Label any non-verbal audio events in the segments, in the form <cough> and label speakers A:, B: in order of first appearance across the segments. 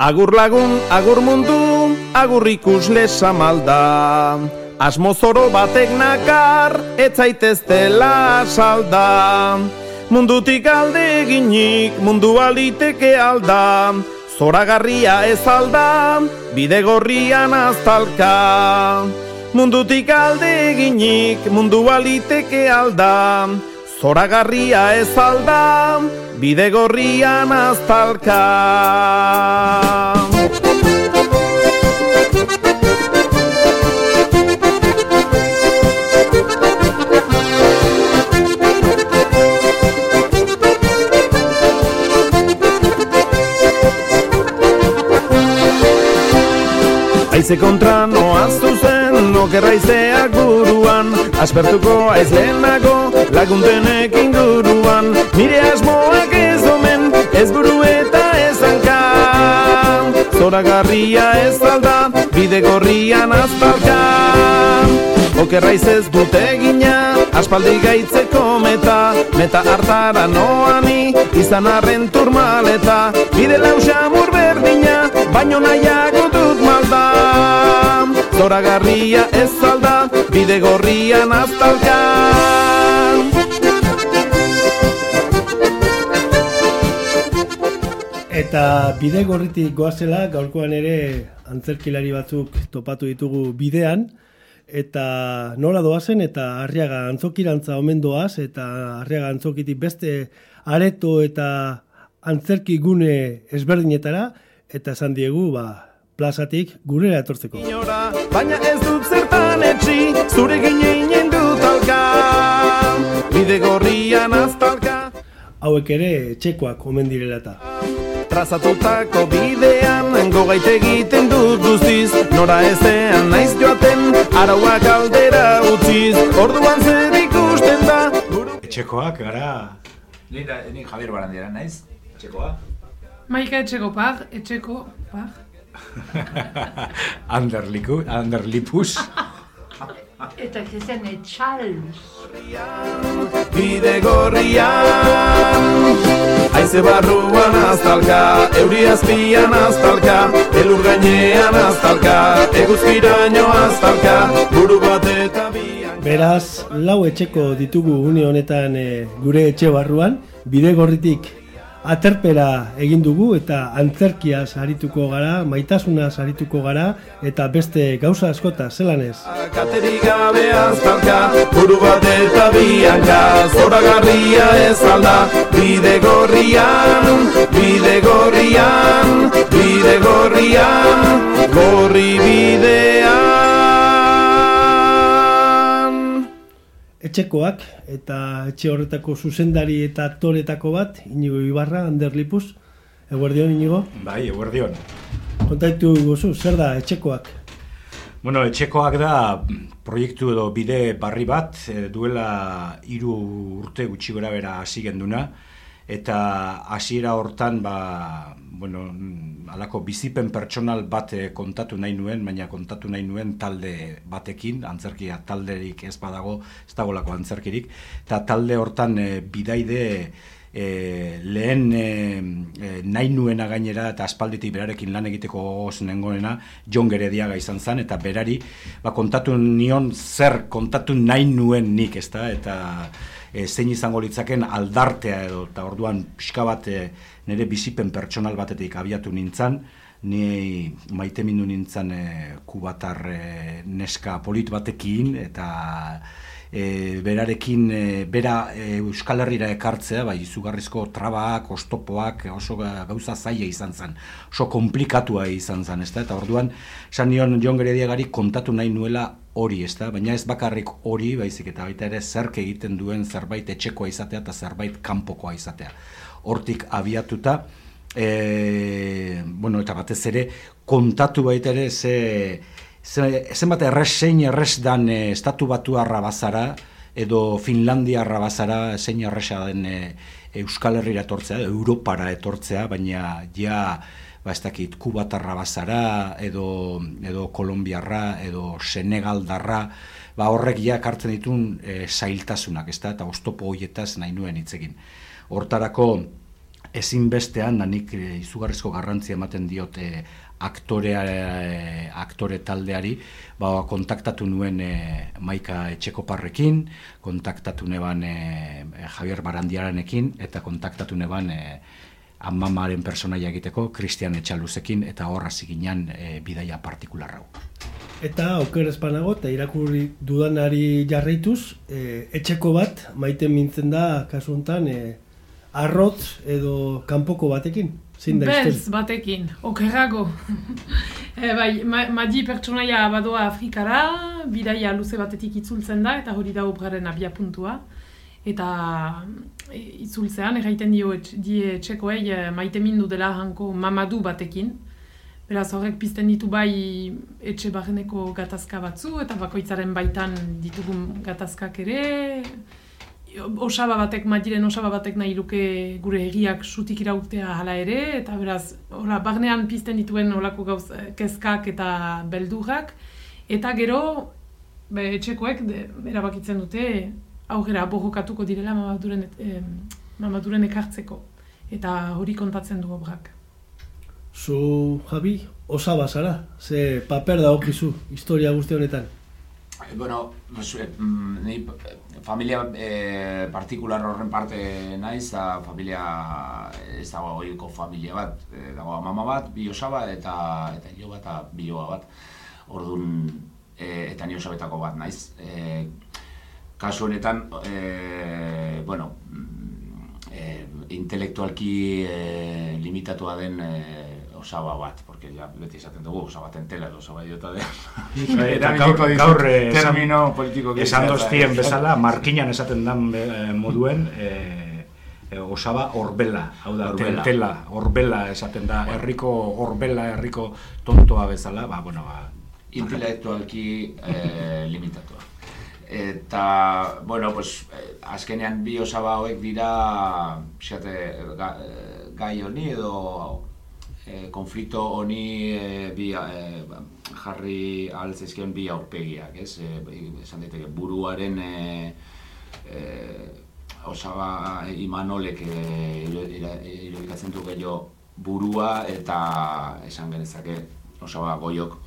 A: Agur lagun, agur mundu, agur ikusle samalda. Asmo zoro batek nakar, ez zaiteztela salda. Mundutik alde eginik, mundu aliteke alda. Zoragarria ez alda, bide gorrian aztalka. Mundutik alde eginik, mundu aliteke alda. Zoragarria ez alda, bide gorrian aztalka. Aize kontra noa zuzen, okerra izeak buruan Aspertuko aiz lehenago, laguntenek inguruan Nire asmoak Zoragarria ez alda, bide gorrian aztalka Okerra ez dut egina, aspaldi gaitzeko meta Meta hartara noani, izan arren turmaleta. Bide lausa berdina, baino nahiago dut malda. Zoragarria ez alda, bide gorrian aztalka
B: Eta bide gorritik goazela, gaurkoan ere antzerkilari batzuk topatu ditugu bidean, eta nola doazen, eta arriaga antzokirantza omen doaz, eta arriaga antzokitik beste areto eta antzerki gune ezberdinetara, eta esan diegu, ba, plazatik gurera etortzeko.
A: baina ez dut zertan etxi, zure gineinen dut alka, bide gorrian aztalka.
B: Hauek ere txekoak omen direla eta.
A: Trazatutako bidean, gogait egiten dut guztiz, nora ezean naiz joaten, arauak aldera utziz, orduan zer ikusten da.
C: Etxekoak, gara...
D: Ni, da, ni Javier Barandiara naiz, etxekoa.
E: Maika etxeko pag, etxeko pag. <laughs>
C: Anderliku, Anderlipus. <laughs>
F: Eta zezen etxalz.
A: Bide gorrian, aize barruan aztalka, euri azpian aztalka, elur gainean aztalka, eguzkiraino aztalka, buru bat eta bian.
B: Beraz, lau etxeko ditugu une honetan eh, gure etxe barruan, bide gorritik aterpera egin dugu eta antzerkiaz arituko gara, maitasunaz arituko gara eta beste gauza askota, zelan ez?
A: Katerik gabe aztalka, buru bat eta bianka, zoragarria ez alda, bide gorrian, bide gorrian, bide gorrian, gorri bidean.
B: Etxekoak eta etxe horretako zuzendari eta aktoretako bat, Inigo Ibarra, Ander Lipuz. Eguerdion, Inigo?
C: Bai, eguerdion.
B: Kontaitu gozu, zer da etxekoak?
C: Bueno, etxekoak da proiektu edo bide barri bat, e, duela hiru urte gutxi gora bera hasi genduna, eta hasiera hortan, ba, bueno, alako bizipen pertsonal bat eh, kontatu nahi nuen, baina kontatu nahi nuen talde batekin, antzerkia talderik ez badago, ez dagolako antzerkirik, eta talde hortan e, bidaide e, lehen e, nahi nuena gainera eta aspalditik berarekin lan egiteko gogoz nengoena John Gerediaga izan zen eta berari ba, kontatu nion zer kontatu nahi nuen nik ezta? Eta e, zein izango litzaken aldartea edo eta orduan pixka bat e, nire bizipen pertsonal batetik abiatu nintzan, ni maite mindu nintzen e, kubatar e, neska polit batekin eta e, berarekin e, bera e, Euskal Herrira ekartzea, bai, izugarrizko trabak, ostopoak, oso gauza zaila izan zen, oso komplikatua izan zen, ezta? Eta orduan, san nion Jon Gerediagari kontatu nahi nuela hori, ezta? Baina ez bakarrik hori, baizik eta baita ere zerk egiten duen zerbait etxekoa izatea eta zerbait kanpokoa izatea. Hortik abiatuta, e, bueno, eta batez ere, kontatu baita ere ze zenbat erres zein erres dan e, estatu batu bazara edo Finlandia bazara zein erresa den e, Euskal Herriera etortzea, Europara etortzea, baina ja ba ez dakit Kubatarra bazara edo edo Kolombiarra edo Senegaldarra ba horrek ja kartzen ditun e, zailtasunak, ezta? Eta oztopo hoietaz nahi nuen hitz egin. Hortarako ezinbestean da nik e, izugarrizko garrantzia ematen diote aktorea, e, aktore taldeari, ba, kontaktatu nuen e, Maika Etxekoparrekin, kontaktatu neban e, Javier Barandiaranekin, eta kontaktatu neban e, amamaren personaia egiteko, Christian Etxaluzekin, eta horra ziginan e, bidaia partikularrau.
B: Eta oker espanago, eta irakurri dudanari jarraituz, e, etxeko bat, maiten mintzen da, kasu honetan, e, arrotz edo kanpoko batekin. Zein da
E: Bez batekin, okerrago. <laughs> e, bai, ma, madi pertsonaia badoa Afrikara, bidaia luze batetik itzultzen da, eta hori da obraren abia puntua. Eta e, itzultzean, erraiten dio et, die txekoei e, maite mindu dela hanko mamadu batekin. Beraz horrek pizten ditu bai etxe barreneko gatazka batzu, eta bakoitzaren baitan ditugun gatazkak ere, osaba batek, madiren osaba batek nahi luke gure egiak sutik irautea hala ere, eta beraz, ora, barnean pizten dituen olako gauz kezkak eta beldurrak, eta gero, be, etxekoek de, erabakitzen dute, aurrera borrokatuko direla mamaduren, et, mamaduren ekartzeko, eta hori kontatzen du obrak.
B: Zu, Javi, osaba zara, ze paper da okizu, historia guzti honetan.
D: Eh, bueno, eh, mm, ni familia eh, partikular horren parte naiz, da familia, ez dago goiko familia bat, eh, dago mama bat, bi osaba eta eta hilo bat, eta bi bat. Orduan, eh, eta ni osabetako bat naiz. Eh, kasu honetan, eh, bueno, eh, intelektualki eh, limitatua den eh, osaba bat, porque ya beti esaten dugu, osaba tentela edo osaba idiota de...
C: Eta gaur, gaur
D: termino politiko
C: esan doztien bezala, markinan esaten dan eh, moduen, eh, osaba orbela, hau da,
D: Orbela.
C: tentela, orbela esaten da, herriko orbela, herriko tontoa bezala, ba, bueno, ba,
D: intelektualki eh, limitatua. Eta, bueno, pues, eh, azkenean bi osaba hauek dira, pixate, ga, eh, gai honi edo eh, konflikto honi eh, bi, eh, jarri altzezken bi aurpegiak, ez? Eh, esan daiteke buruaren eh, eh, osaba imanolek eh, irudikatzen du gehiago burua eta esan genezake osaba goiok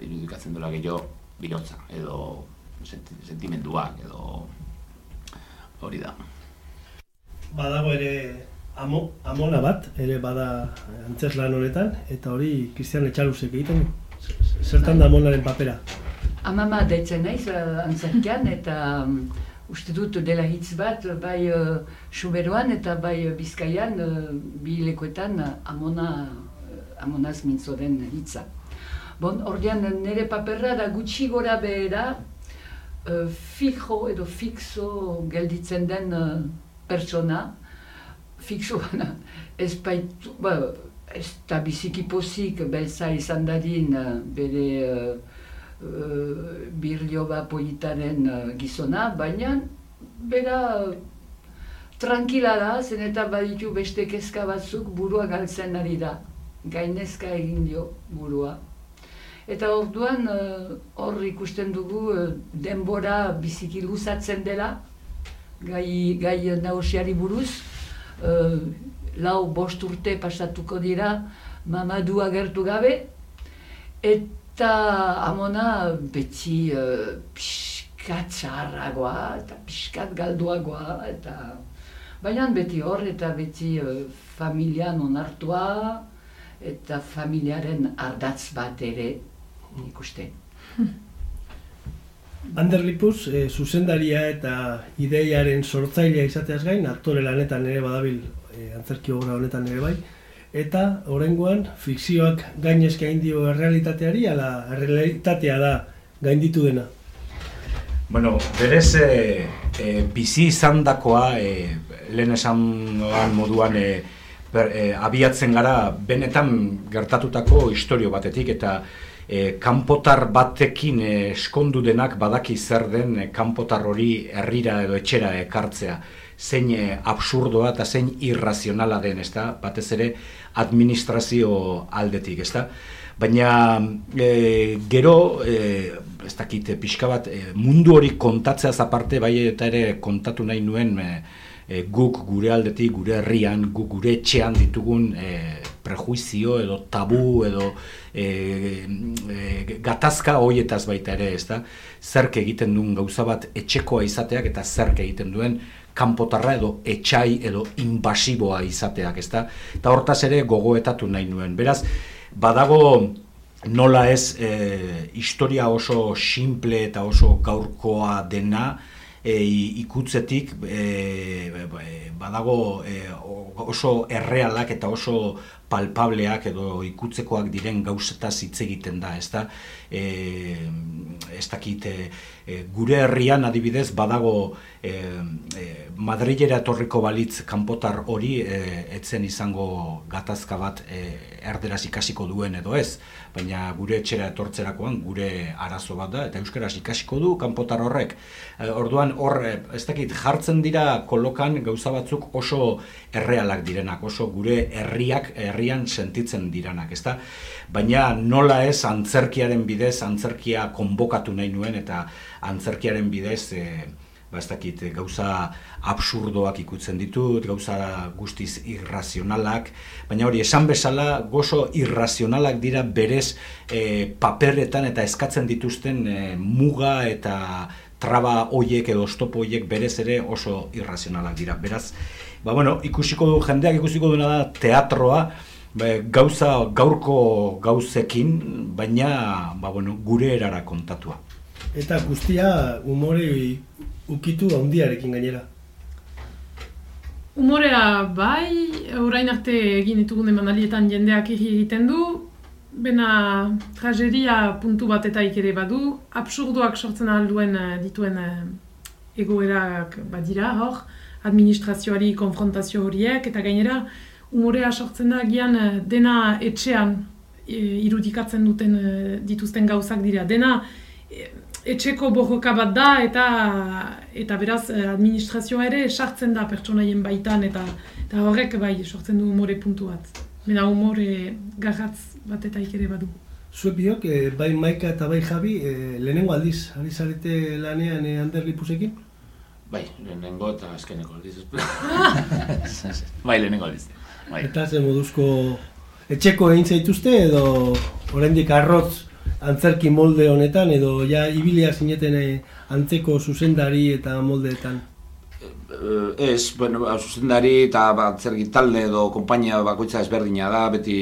D: irudikatzen duela gehiago bihotza edo sentimenduak edo hori da.
B: Badago ere amo, amona bat, ere bada antzeslan honetan, eta hori Cristian Etxalusek egiten. Zertan da amonaren papera?
F: Amama deitzen naiz uh, antzerkian eta um, uste dut dela hitz bat bai uh, Suberoan eta bai uh, Bizkaian uh, bi lekoetan amona, amonaz mintzo den hitza. Bon, ordean nire paperra da gutxi gora behera uh, fijo edo fixo gelditzen den uh, pertsona, fixo <laughs> ez baitu, ba, ez da biziki pozik belza izan dadin uh, bere uh, uh, birlioba politaren uh, gizona, baina bera uh, tranquila da, zen eta baditu beste kezka batzuk burua galtzen ari da. Gainezka egin dio burua. Eta orduan uh, hor ikusten dugu uh, denbora biziki luzatzen dela, gai, gai nagusiari buruz, uh, lau bost urte pasatuko dira mamadu agertu gabe, eta amona beti uh, pixkat zaharragoa eta pixkat galduagoa, eta baina beti hor eta beti uh, familian onartua, eta familiaren ardatz bat ere ikusten. <laughs>
B: Ander Lipuz, e, zuzendaria eta ideiaren sortzailea izateaz gain, aktore lanetan ere badabil e, antzerki obra honetan ere bai, eta oraingoan fikzioak gainezka indio errealitateari, ala errealitatea da gainditu dena.
C: Bueno, berez e, e, bizi izan dakoa, e, lehen esan moduan, e, ber, e, abiatzen gara benetan gertatutako historio batetik, eta e, kanpotar batekin e, eskondu denak badaki zer den e, kanpotar hori herrira edo etxera ekartzea zein e, absurdoa eta zein irrazionala den, ezta? Batez ere administrazio aldetik, ezta? Baina e, gero, e, ez dakit, pixka bat, e, mundu hori kontatzeaz aparte, bai eta ere kontatu nahi nuen e, e, guk gure aldetik, gure herrian, guk gure etxean ditugun e, prejuizio edo tabu edo e, e, gatazka hoietaz baita ere, ez da? Zerk egiten duen gauza bat etxekoa izateak eta zerk egiten duen kanpotarra edo etxai edo invasiboa izateak, ez da? Eta hortaz ere gogoetatu nahi nuen. Beraz, badago nola ez e, historia oso simple eta oso gaurkoa dena, e, ikutzetik e, badago e, oso errealak eta oso palpableak edo ikutzekoak diren gauzetaz hitz egiten da, ezta? E, ez dakit, e, e, gure herrian adibidez badago e, e, Madrilera etorriko balitz kanpotar hori e, etzen izango gatazka bat e, erderaz ikasiko duen edo ez, baina gure etxera etortzerakoan gure arazo bat da, eta euskaraz ikasiko du kanpotar horrek. E, orduan hor, e, ez dakit, jartzen dira kolokan gauza batzuk oso errealak direnak, oso gure herriak herrian sentitzen diranak, ezta? Baina nola ez antzerkiaren bidez, antzerkia konbokatu nahi nuen eta antzerkiaren bidez e, ba ez dakit, gauza absurdoak ikutzen ditut, gauza guztiz irrazionalak, baina hori esan bezala gozo irrazionalak dira berez e, paperetan eta eskatzen dituzten e, muga eta traba hoiek edo stopo hoiek berez ere oso irrazionalak dira. Beraz, ba bueno, ikusiko du jendeak ikusiko duena da teatroa, ba, gauza gaurko gauzekin, baina ba bueno, gure erara kontatua.
B: Eta guztia umore ukitu handiarekin gainera.
E: Umorea bai, orain arte egin ditugun emanalietan jendeak egiten du, bena tragedia puntu bat eta ere badu, absurdoak sortzen alduen eh, dituen eh, egoerak badira hor, administrazioari konfrontazio horiek, eta gainera umorea sortzen da gian eh, dena etxean irudikatzen duten dituzten gauzak dira. Dena etxeko borroka bat da eta eta beraz eh, administrazioa ere sartzen da pertsonaien baitan eta eta horrek bai sortzen du umore puntu bat. Mena umore garratz bat eta ikere badu.
B: Zuek biok, eh, bai Maika eta bai Javi, e, lehenengo aldiz, ari zarete lanean e, Ander Lipusekin?
D: Bai, lehenengo eta azkeneko aldiz. <laughs> bai, lehenengo aldiz. Bai.
B: Eta zen moduzko etxeko egin zaituzte edo oraindik arrotz antzerki molde honetan edo ja ibilia zineten eh, antzeko zuzendari eta moldeetan?
D: Eh, ez, bueno, ba, zuzendari eta antzerki talde edo konpainia bakoitza ezberdina da, beti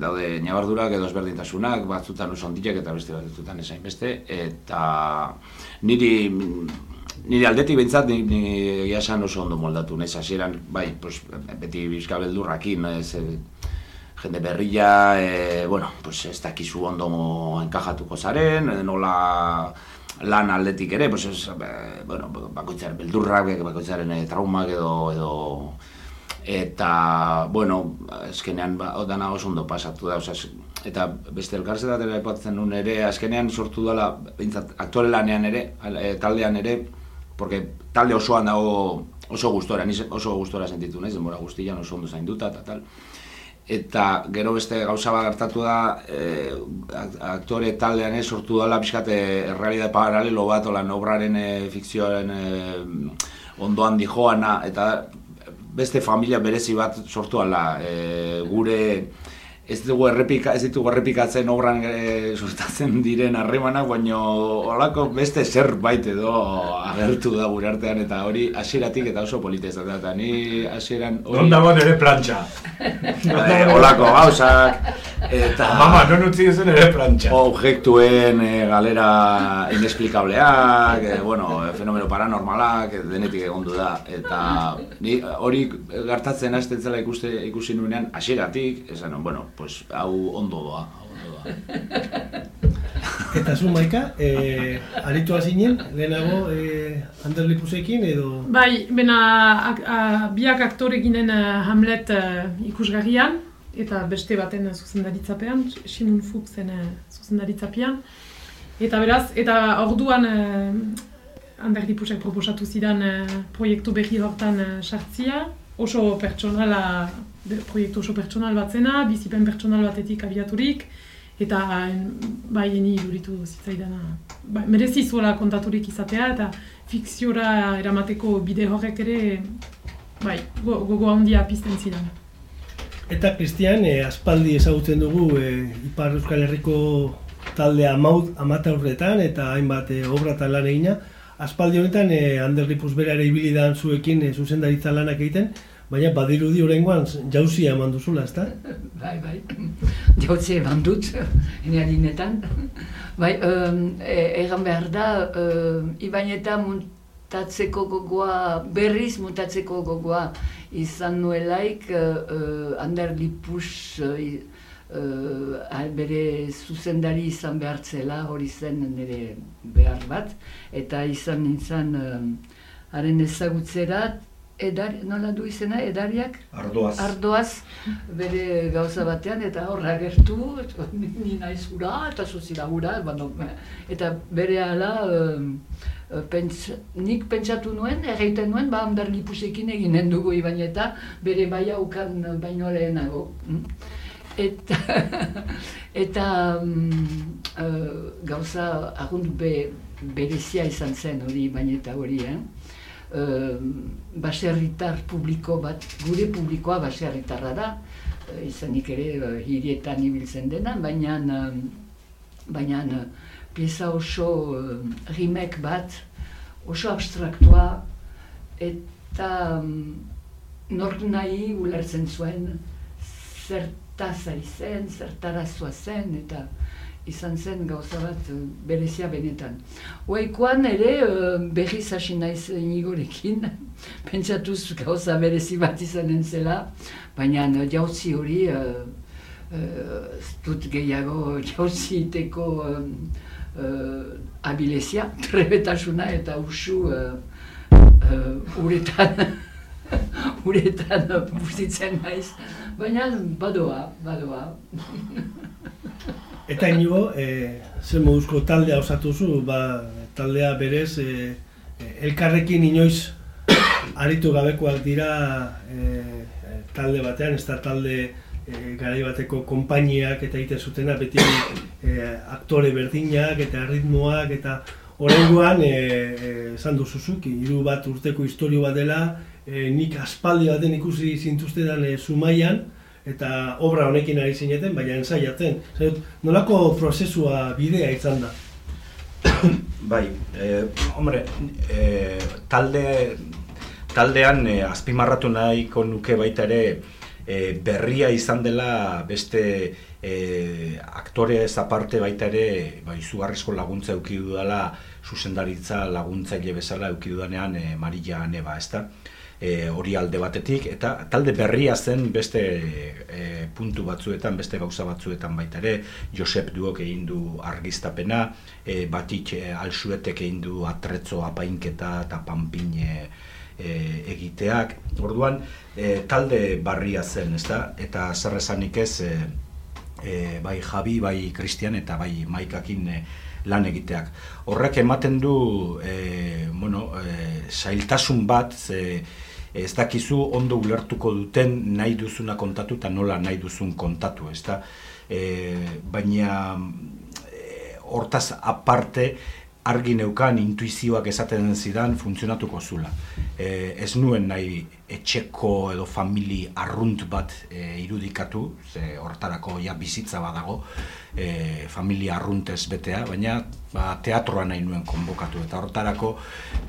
D: daude nabardurak edo ezberdintasunak, batzutan oso onditek eta beste batzutan esain beste, eta niri nire aldetik behintzat ni, ni oso ondo moldatu, nahiz hasieran bai, pues, beti bizka beldurrakin, ez, jende berria, e, bueno, pues ez dakizu ondo enkajatuko zaren, e, nola lan aldetik ere, pues ez, e, bueno, bakoitzaren beldurrak, bakoitzaren e, traumak edo, edo eta, bueno, azkenean ba, dana oso ondo pasatu da, osea, eta beste elkarzetat ere epatzen nuen ere, azkenean sortu dela, bintzat, aktore lanean ere, e, taldean ere, porque talde osoan dago oso gustora, oso gustora sentitu naiz, denbora guztian oso ondo zainduta eta tal. Eta gero beste gauza bat gertatu da e, aktore taldean ez sortu dela pixkate errealidade paralelo bat olan obraren e, fikzioaren e, ondoan dijoana eta beste familia berezi bat sortu ala e, gure ez dugu errepika, ez ditugu errepikatzen obran e, sustatzen diren harremanak, baino holako beste zer bait edo agertu da gure artean eta hori hasieratik eta oso polita ez da. Ni hasieran
C: hori Non dago nere plantxa.
D: Eh, <laughs> holako gauzak eta
C: Mama, non utzi ez nere plantxa.
D: Objektuen e, galera inexplikableak, e, bueno, fenomeno paranormalak denetik egondu da eta ni hori gertatzen hasten zela ikuste ikusi nuenean hasieratik, esan bueno, pues hau ondo doa, ondo doa. <laughs>
B: Eta zu maika, eh, aritu azinen, lehenago eh, Ander Lipusekin edo?
E: Bai, bena a, a, biak aktore ginen uh, Hamlet uh, ikusgarrian, eta beste baten zuzendaritzapean, Simon Fuchsen uh, zuzendaritzapean. Eta beraz, eta orduan uh, Ander Lipusek proposatu zidan uh, proiektu berri hortan sartzia, oso pertsonala proiektu oso pertsonal bat zena, bizipen pertsonal batetik abiaturik, eta bai eni duritu zitzaidana. Ba, merezi zuela kontaturik izatea, eta fikziora eramateko bide horrek ere bai, go- gogo handia pizten zidan.
B: Eta Cristian, eh, aspaldi ezagutzen dugu eh, Ipar Euskal Herriko talde amaut, amateurretan eta hainbat eh, obratan lan egina. Aspaldi honetan, eh, Ander Ripus bera ere ibili da zuekin eh, zuzendaritza lanak egiten, baina badirudi oraingoan jauzia eman duzula, ezta? <laughs>
F: Bai, bai, <laughs> jautze eman dut, <laughs> enerinetan. Bai, um, e, egan behar da, um, ibaineta mutatzeko gogoa, berriz mutatzeko gogoa izan nuelaik, uh, Ander Lipus uh, uh, bere zuzendari izan behar zela, hori zen nire behar bat, eta izan nintzen um, haren ezagutzerat, edar, nola du izena, edariak?
C: Ardoaz.
F: Ardoaz, bere gauza batean, eta horra gertu, eta <laughs> ni ni naiz hura, eta zuzira hura, bano, eta bere ala, uh, pents, nik pentsatu nuen, erreiten nuen, ba, Ander Lipusekin eginen dugu ibain eta bere baia ukan baino lehenago. mm. Eta, <laughs> eta mm, uh, gauza argunt be, berezia izan zen hori baina eta hori, eh? uh, baserritar publiko bat, gure publikoa baserritarra da, uh, izanik ere uh, hirietan ibiltzen dena, baina uh, baina uh, pieza oso uh, rimek bat, oso abstraktua, eta um, nork nahi ulertzen zuen zertaz ari zen, zertarazua zen, eta izan zen gauza bat eh, berezia benetan. Oaikoan ere eh, berriz hasi naiz inigorekin, <laughs> pentsatuz gauza berezi bat izanen zela, baina eh, jauzi hori uh, ez dut gehiago <laughs> jauzi iteko uh, abilezia, trebetasuna eta usu uh, uh, uretan <laughs> uretan buzitzen naiz, baina badoa, badoa.
B: Eta inigo, e, zer moduzko taldea osatu zu, ba, taldea berez, e, elkarrekin inoiz aritu gabekoak dira e, talde batean, ez da talde e, garai bateko konpainiak eta egiten zutena, beti e, aktore berdinak eta ritmoak eta Horrengoan, e, e, esan duzuzuk, hiru bat urteko historio bat dela, e, nik aspaldi baten ikusi zintuztedan e, Zumaian, eta obra honekin ari zineten, baina ensaiatzen. Zer, nolako prozesua bidea izan da? <coughs>
C: Bai, eh, hombre, eh, talde, taldean eh, azpimarratu nahiko nuke baita ere eh, berria izan dela beste eh, aktore aparte baita ere bai, izugarrizko laguntza eduki dudala zuzendaritza laguntzaile bezala eduki dudanean eh, Marilla Neba, ezta? E, hori alde batetik, eta talde berria zen beste e, puntu batzuetan, beste gauza batzuetan baita ere, Josep Duok egin du argiztapena, e, batik e, alsuetek egin du atretzo apainketa eta panpin e, egiteak. Orduan, e, talde barria zen, ezta? Eta zer esanik ez, e, bai Javi, bai Kristian eta bai Maikakin lan egiteak. Horrek ematen du, e, bueno, e, zailtasun bat, ze, ez dakizu ondo ulertuko duten nahi duzuna kontatu eta nola nahi duzun kontatu, ez da? E, baina e, hortaz aparte argi neukan intuizioak esaten zidan funtzionatuko zula. E, ez nuen nahi etxeko edo famili arrunt bat e, irudikatu, ze hortarako ja bizitza badago, e, familia arruntez betea, baina ba, teatroa nahi nuen konbokatu eta hortarako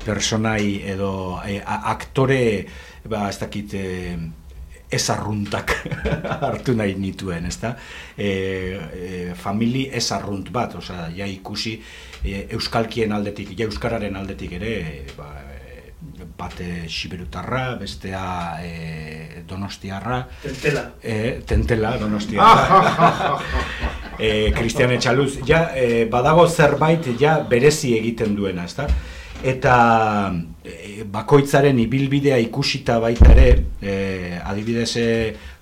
C: personai edo e, aktore ba, ez dakit e, ez arruntak <laughs> hartu nahi nituen, ezta? E, e, famili ez arrunt bat, osea, ja ikusi e, euskalkien aldetik, ja euskararen aldetik ere, e, ba, e, bate siberutarra, bestea e, donostiarra,
B: Tentela.
C: e, tentela donostiarra, <laughs> e, Cristian Etxaluz, ja, e, badago zerbait ja berezi egiten duena, ezta? Eta e, bakoitzaren ibilbidea ikusita baita ere, e, adibidez e,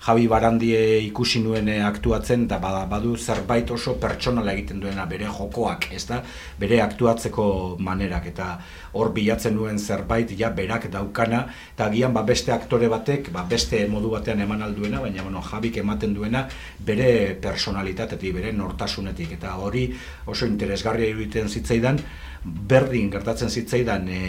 C: Javi Barandie ikusi nuen e, aktuatzen, eta badu zerbait oso pertsonala egiten duena bere jokoak, ez da? Bere aktuatzeko manerak, eta hor bilatzen nuen zerbait, ja berak daukana, eta agian ba, beste aktore batek, ba, beste modu batean eman alduena, baina bueno, Javik ematen duena bere personalitatetik, bere nortasunetik, eta hori oso interesgarria iruditzen zitzaidan, berdin gertatzen zitzaidan e,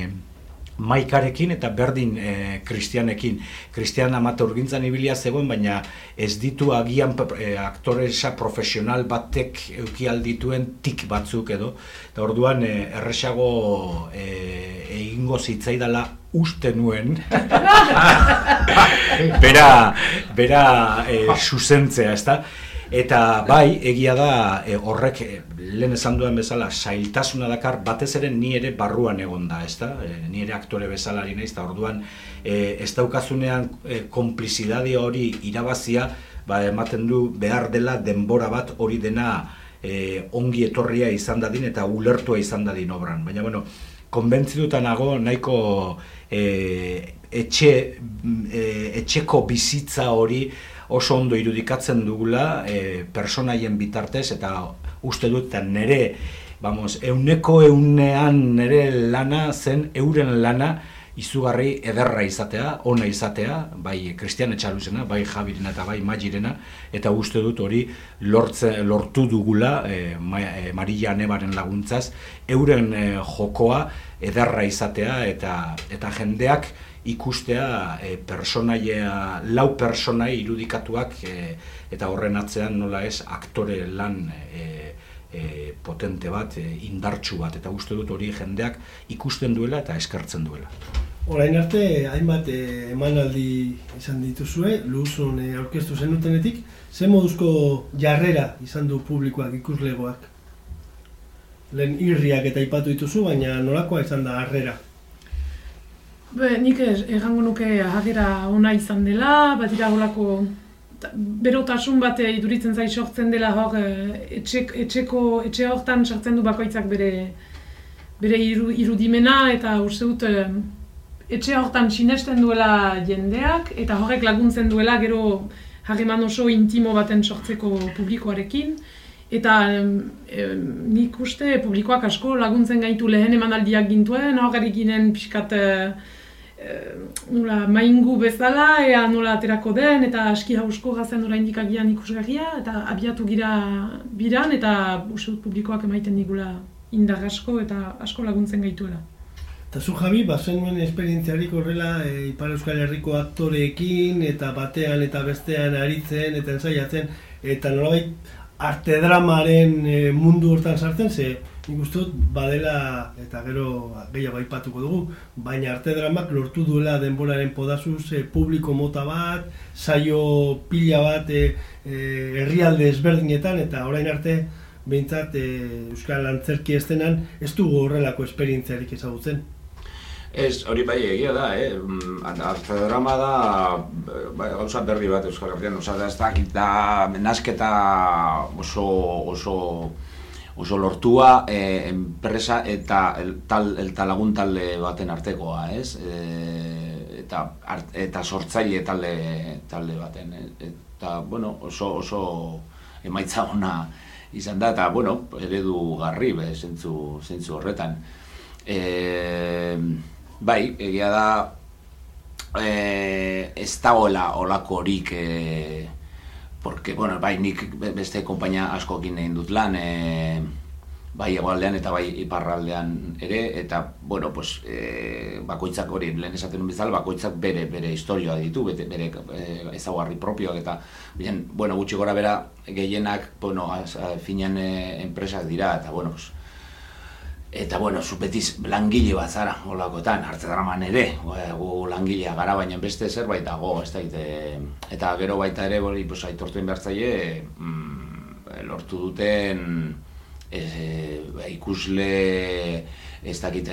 C: maikarekin eta berdin e, kristianekin. Kristian amate urgintzan ibilia zegoen, baina ez ditu agian e, aktoresa profesional batek eukialdituen tik batzuk edo. Eta orduan e, erresago e, egingo zitzaidala uste nuen <laughs> bera, bera e, susentzea, ezta? Eta bai, egia da e, horrek e, lehen esan duen bezala sailtasuna dakar batez ere ni ere barruan egon da, ezta? E, ni ere aktore bezalari naiz ta orduan e, ez daukazunean e, konplizidade hori irabazia, ba, ematen du behar dela denbora bat hori dena e, ongi etorria izan dadin eta ulertua izan dadin obran. Baina bueno, konbentzituta nago nahiko e, etxe, e, etxeko bizitza hori oso ondo irudikatzen dugula e, personaien bitartez eta uste dut eta nire vamos, euneko eunean nire lana zen euren lana izugarri ederra izatea, ona izatea, bai Kristian Etxaluzena, bai Jabirena eta bai Magirena, eta uste dut hori lortze, lortu dugula e, e, Maria Nebaren laguntzaz, euren e, jokoa ederra izatea eta eta jendeak ikustea e, personaia, lau personai irudikatuak e, eta horren atzean nola ez aktore lan e, e, potente bat, e, indartsu bat, eta uste dut hori jendeak ikusten duela eta eskertzen duela.
B: Orain arte, hainbat emanaldi izan dituzue, luzun e, aurkeztu zenutenetik, ze moduzko jarrera izan du publikoak ikuslegoak? Lehen irriak eta ipatu dituzu, baina nolakoa izan da harrera?
E: Be, nik errango nuke ahagera ona izan dela, bat dira holako berotasun bat iduritzen zai sortzen dela hor eh, etxek, etxeko, etxe hortan sartzen du bakoitzak bere bere iru, irudimena eta uste dut eh, etxe hortan sinesten duela jendeak eta horrek laguntzen duela gero harreman oso intimo baten sortzeko publikoarekin. Eta e, nik uste publikoak asko laguntzen gaitu lehen emanaldiak gintuen, horrerik ginen pixkat eh, Eh, nula maingu bezala, ea nola aterako den, eta aski hausko gazen orain agian ikusgarria, eta abiatu gira biran, eta usut publikoak emaiten digula indar asko eta asko laguntzen gaituela.
B: Eta zu Javi, bazen nuen esperientziarik horrela e, Ipar Euskal Herriko aktoreekin, eta batean eta bestean aritzen, eta ensaiatzen, eta nolabait arte dramaren eh, mundu hortan sartzen, ze nik uste dut badela, eta gero gehiago aipatuko dugu, baina arte dramak lortu duela denboraren podazuz e, publiko mota bat, saio pila bat e, herrialde ezberdinetan, eta orain arte behintzat e, Euskal Antzerki estenan ez dugu horrelako esperientziarik ezagutzen.
D: Ez, hori bai egia da, eh? Mm, arte drama da, bai, gauza berri bat Euskal Herrian, oza, da, ez da, menasketa oso, oso, oso lortua e, enpresa eta el, tal, el talagun talde baten artekoa, ez? E, eta, art, eta sortzaile talde, talde baten, e, eta, bueno, oso, oso emaitza ona izan da, eta, bueno, eredu garri, be, zentzu, zentzu horretan. E, bai, egia da, e, ez da hola, holako horik, e, porque, bueno, bai, nik beste konpainia askokin egin dut lan, e, bai egoaldean eta bai iparraldean ere, eta, bueno, pues, e, bakoitzak hori, lehen esaten bezala, bakoitzak bere, bere historioa ditu, bere, bere e, ezaguarri propioak, eta, bien, bueno, gutxi gora bera, gehienak, bueno, az, finean enpresak dira, eta, bueno, pues, Eta, bueno, zupetiz langile bat zara, holakoetan, arte draman ere, gu langilea gara, baina beste zerbait dago, ez da, eta gero baita ere, bori, pues, aitortuen behar zaie, mm, lortu duten e, ikusle, ez dakit,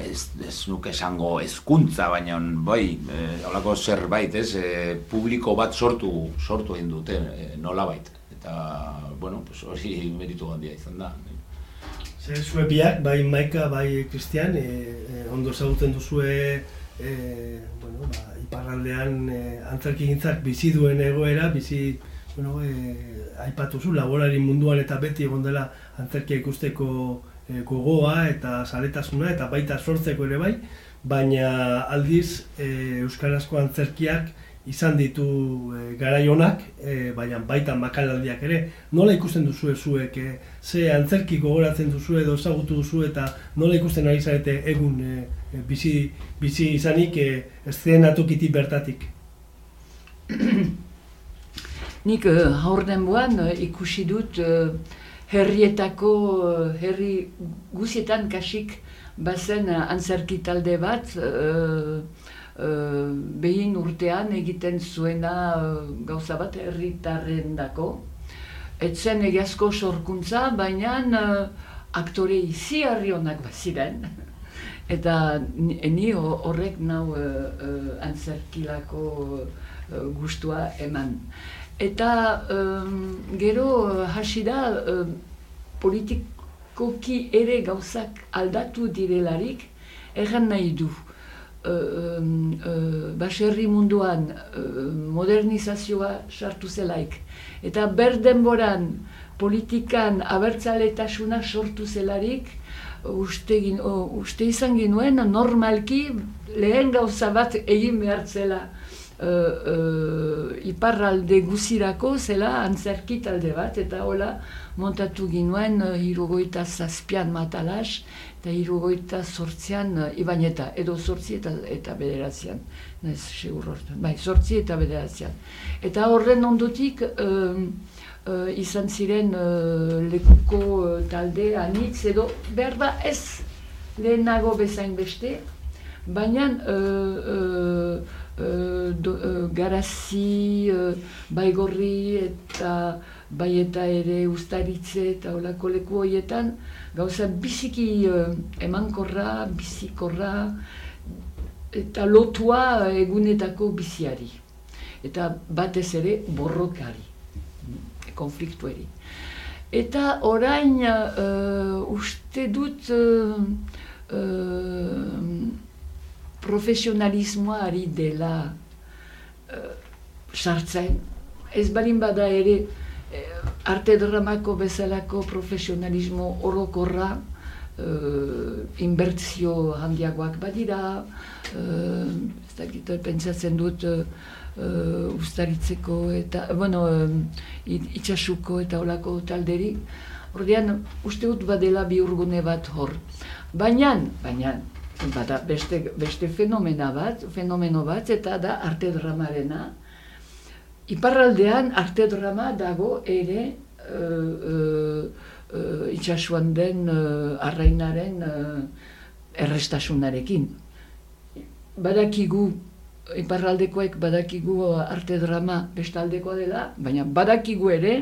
D: ez, ez nuke esango ezkuntza, baina, bai, e, holako zerbait, ez, e, publiko bat sortu, sortu egin duten, e, nola baita. Eta, bueno, pues, hori meritu gandia izan da.
B: Zue biak, bai Maika, bai Kristian, e, e, ondo ezagutzen duzue e, bueno, ba, iparraldean e, antzerki gintzak bizi duen egoera, bizi, bueno, e, aipatu zu, laborari munduan eta beti egon dela antzerkia ikusteko e, gogoa eta saletasuna eta baita sortzeko ere bai, baina aldiz e, Euskarazko antzerkiak izan ditu e, garaionak, e, baina baita makalaldiak ere, nola ikusten duzu zuek, e, ze antzerki gogoratzen duzu edo ezagutu duzu eta nola ikusten ari zarete egun e, bizi, bizi izanik e, atukitik bertatik? <clears throat>
F: Nik uh, haur denboan uh, ikusi dut uh, herrietako, uh, herri guzietan kasik bazen uh, antzerki talde bat, uh, behin urtean egiten zuena uh, gauza bat herritarren dako. Etzen egiazko sorkuntza, baina uh, aktore izi harri honak baziren. <laughs> Eta ni horrek nau uh, uh, antzerkilako uh, gustua eman. Eta um, gero hasi da uh, politikoki ere gauzak aldatu direlarik, erran nahi du uh, baserri munduan modernizazioa sartu zelaik. Eta berdenboran politikan abertzaletasuna sortu zelarik, uste, gin, uste izan ginuen normalki lehen gauza bat egin behar zela uh, uh, iparralde guzirako zela antzerki talde bat, eta hola montatu ginuen hirugoita zazpian matalas, eta hirugoita sortzian uh, ibaineta, edo sortzi eta, eta bederazian, nez, segur horretan, bai, sortzi eta bederazian. Eta horren ondotik, um, uh, izan ziren uh, lekuko uh, talde anitz, edo berba ez lehenago bezain beste, baina uh, uh, uh, uh, garazi, uh, baigorri eta bai eta ere ustaritze eta olako leku horietan, gauza biziki emankorra, bizikorra, eta lotua egunetako biziari. Eta batez ere borrokari, konfliktuari. Eta orain uh, uste dut uh, uh, profesionalismoa ari dela uh, sartzen. Ez balin bada ere uh, arte dramako bezalako profesionalismo orokorra uh, inbertzio handiagoak badira, uh, ez dakit, pentsatzen dut uh, ustaritzeko eta, bueno, uh, itxasuko eta olako talderi. Ordean, uste dut badela biurgune bat hor. Baina, baina, bada beste, beste fenomena bat, fenomeno bat, eta da arte dramarena. Iparraldean arte drama dago ere uh, uh, uh, itxasuan den uh, arrainaren uh, errestasunarekin. Badakigu, iparraldekoek badakigu arte drama bestaldekoa dela, baina badakigu ere,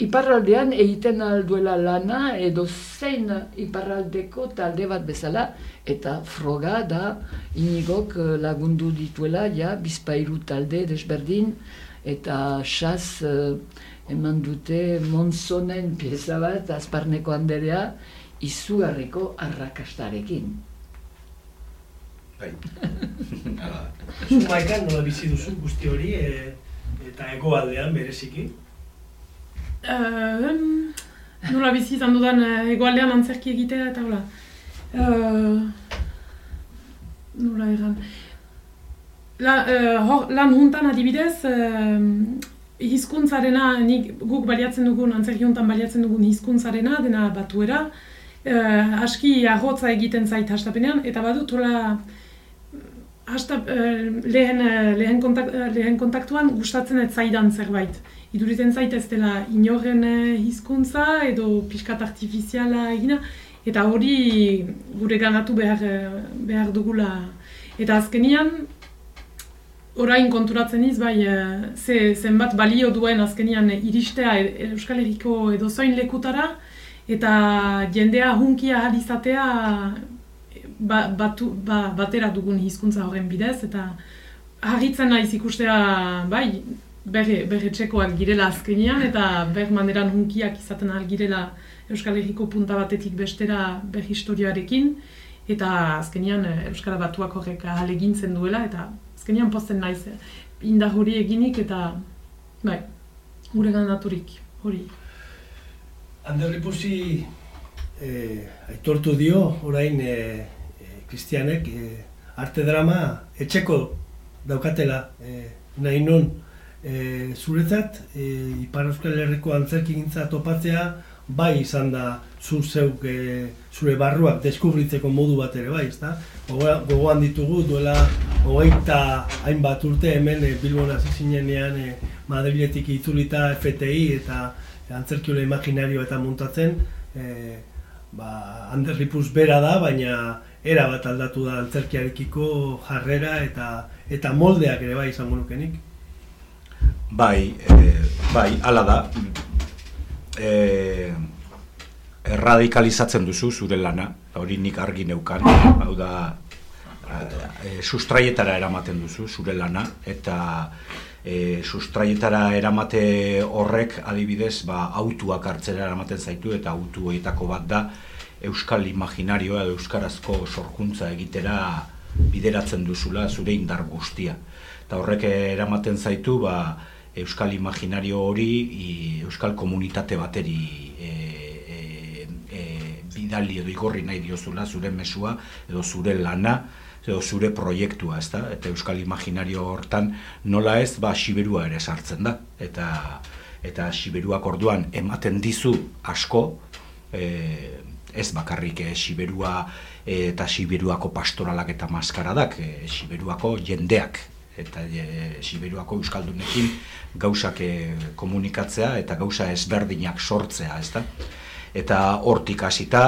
F: Iparraldean egiten alduela lana edo zein iparraldeko talde bat bezala eta froga da inigok eh, lagundu dituela ja bizpairu talde desberdin eta xaz uh, eman dute monzonen pieza bat azparneko handerea izugarriko arrakastarekin.
B: Bai. Zumaikan nola bizi duzu guzti hori e, eta egoaldean bereziki?
E: Uh, nola bizi izan dudan uh, egoaldean antzerki egitea eta hola. Uh, nola egan. La, uh, lan juntan adibidez, uh, hizkuntzarena, nik guk baliatzen dugun, antzerki juntan baliatzen dugun hizkuntzarena, dena batuera, uh, aski ahotza egiten zait hastapenean, eta badut hola, hasta, lehen, lehen, kontak, lehen kontaktuan gustatzen ez zaidan zerbait iduritzen zait ez dela inoren eh, hizkuntza edo pixkat artifiziala egina, eta hori gure ganatu behar, eh, behar dugula. Eta azkenian, orain konturatzen iz, bai, eh, ze, zenbat balio duen azkenian iristea Euskal Herriko edo zoin lekutara, eta jendea hunkia izatea ba, batu, ba, batera dugun hizkuntza horren bidez, eta harritzen naiz ikustea, bai, berre, berre txekoak girela azkenean eta ber maneran hunkiak izaten ahal girela Euskal Herriko punta batetik bestera ber historiarekin eta azkenean eh, Euskara batuak horrek ahal egintzen duela eta azkenean posten naiz eh, indar hori eginik eta bai, gure gandaturik hori.
B: Ander Ripusi eh, aitortu dio orain eh, Kristianek eh, arte drama etxeko daukatela, e, nahi non, e, zuretzat, e, Ipar Euskal Herriko antzerki gintza topatzea, bai izan da zu zeuk e, zure barruak deskubritzeko modu bat ere bai, ezta? Gogoan ditugu duela hogeita hainbat urte hemen e, Bilbon hasi zinenean e, Madriletik itzulita FTI eta e, antzerkiola imaginario eta muntatzen e, ba, Ander Ripus bera da, baina era bat aldatu da antzerkiarekiko jarrera eta eta moldeak ere bai izango nukenik.
C: Bai, e, bai, hala da. E, erradikalizatzen duzu zure lana, hori nik argi neukan, hau da, e, sustraietara eramaten duzu zure lana, eta e, sustraietara eramate horrek adibidez, ba, autuak hartzera eramaten zaitu, eta autuetako bat da, euskal imaginarioa edo euskarazko sorkuntza egitera bideratzen duzula zure indar guztia. Eta horrek eramaten zaitu, ba, euskal imaginario hori euskal komunitate bateri e, e, e, bidali edo igorri nahi diozula zure mesua edo zure lana edo zure proiektua, ezta? Eta euskal imaginario hortan nola ez, ba Siberua ere sartzen da. Eta eta Siberuak orduan ematen dizu asko, e, ez bakarrik e, Siberua eta Siberuako pastoralak eta maskaradak, e, Siberuako jendeak eta e, Siberuako euskaldunekin gauzak e, komunikatzea eta gauza ezberdinak sortzea, ezta? Eta hortik hasita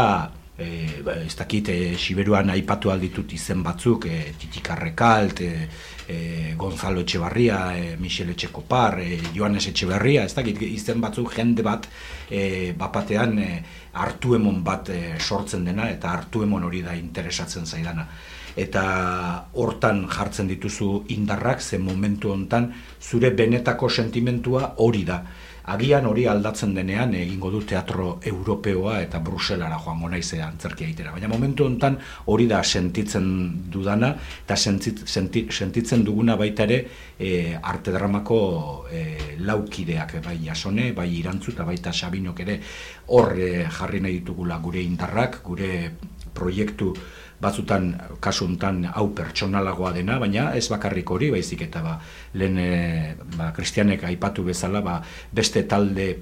C: e, ba, ez dakit, e, Siberuan aipatu alditut izen batzuk, e, Titikarrekalt, e, e, Gonzalo Etxebarria, e, Michel Etxekopar, e, Joanes Etxebarria, ez dakit, izen batzuk jende bat e, bapatean e, hartu emon bat e, sortzen dena eta hartu emon hori da interesatzen zaidana eta hortan jartzen dituzu indarrak ze momentu hontan zure benetako sentimentua hori da. Agian hori aldatzen denean egingo du teatro europeoa eta Bruselara joango naize antzerkia egitera. Baina momentu hontan hori da sentitzen dudana eta sentitzen duguna baita ere e, arte dramako e, laukideak bai jasone, bai irantzu eta baita sabinok ere hor e, jarri nahi ditugula gure indarrak, gure proiektu batzutan kasu hontan hau pertsonalagoa dena, baina ez bakarrik hori, baizik eta ba, lehen e, ba, kristianek aipatu bezala ba, beste talde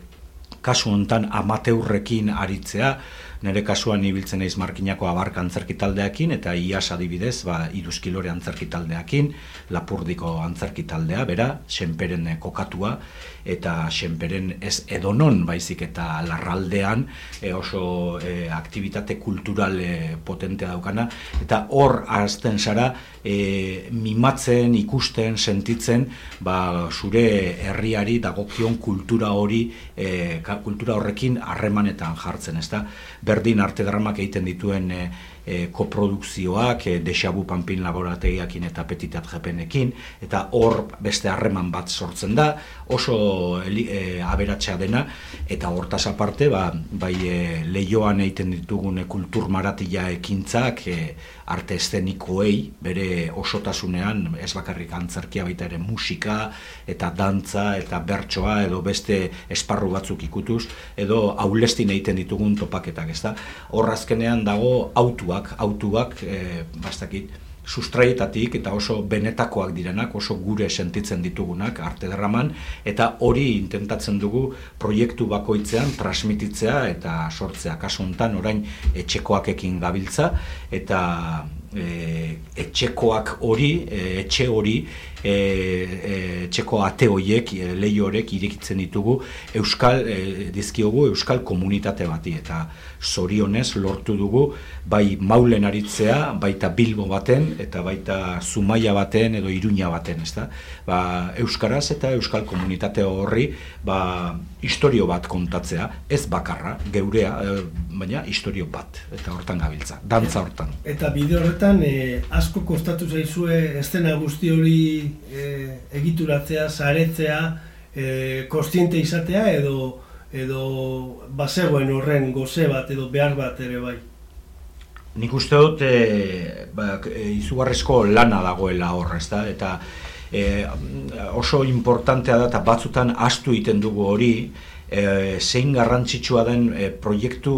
C: kasu hontan amateurrekin aritzea, nire kasuan ibiltzen naiz markinako abarka antzerki taldeakin eta ias adibidez ba iruzkilore antzerki taldeakin lapurdiko antzerki taldea bera senperen kokatua eta senperen ez edonon baizik eta larraldean e, oso e, aktivitate kultural e, potentea daukana. Eta hor azten zara e, mimatzen ikusten sentitzen ba zure herriari dagokion kultura hori e, kultura horrekin harremanetan jartzen ezta? Berdin arte dramak egiten dituen e, e, koprodukzioak, e, desabu panpin laborategiakin eta petitat jepenekin, eta hor beste harreman bat sortzen da, oso e, aberatsa dena, eta hortaz aparte, ba, bai e, lehioan egiten ditugun kultur maratila ekintzak, e, arte estenikoei, bere osotasunean, ez bakarrik antzerkia baita ere musika, eta dantza, eta bertsoa, edo beste esparru batzuk ikutuz, edo aulestin egiten ditugun topaketak, ez da? Horrazkenean dago autuak, autuak, e, bastakit, sustraietatik eta oso benetakoak direnak, oso gure sentitzen ditugunak arte derraman, eta hori intentatzen dugu proiektu bakoitzean transmititzea eta sortzea. Kasu honetan orain etxekoakekin gabiltza, eta e, etxekoak hori, e, etxe hori, e, e, etxeko ate horiek, e, lehi horrek irekitzen ditugu euskal, e, dizkiogu euskal komunitate bati, eta zorionez lortu dugu bai maulen aritzea, baita bilbo baten, eta baita zumaia baten edo iruña baten, ezta? Ba, euskaraz eta euskal komunitate horri, ba, historio bat kontatzea, ez bakarra, geurea, e, baina historio bat, eta hortan gabiltza, dantza hortan.
B: Eta bide horretan, e, asko kostatu zaizue estena guzti hori e, egituratzea, zaretzea, e, kostiente izatea, edo edo bazegoen horren goze bat edo behar bat ere bai.
C: Nik uste dut e, ba, izugarrezko lana dagoela horra, ezta? Eta e, oso importantea da eta batzutan astu egiten dugu hori, e, zein garrantzitsua den e, proiektu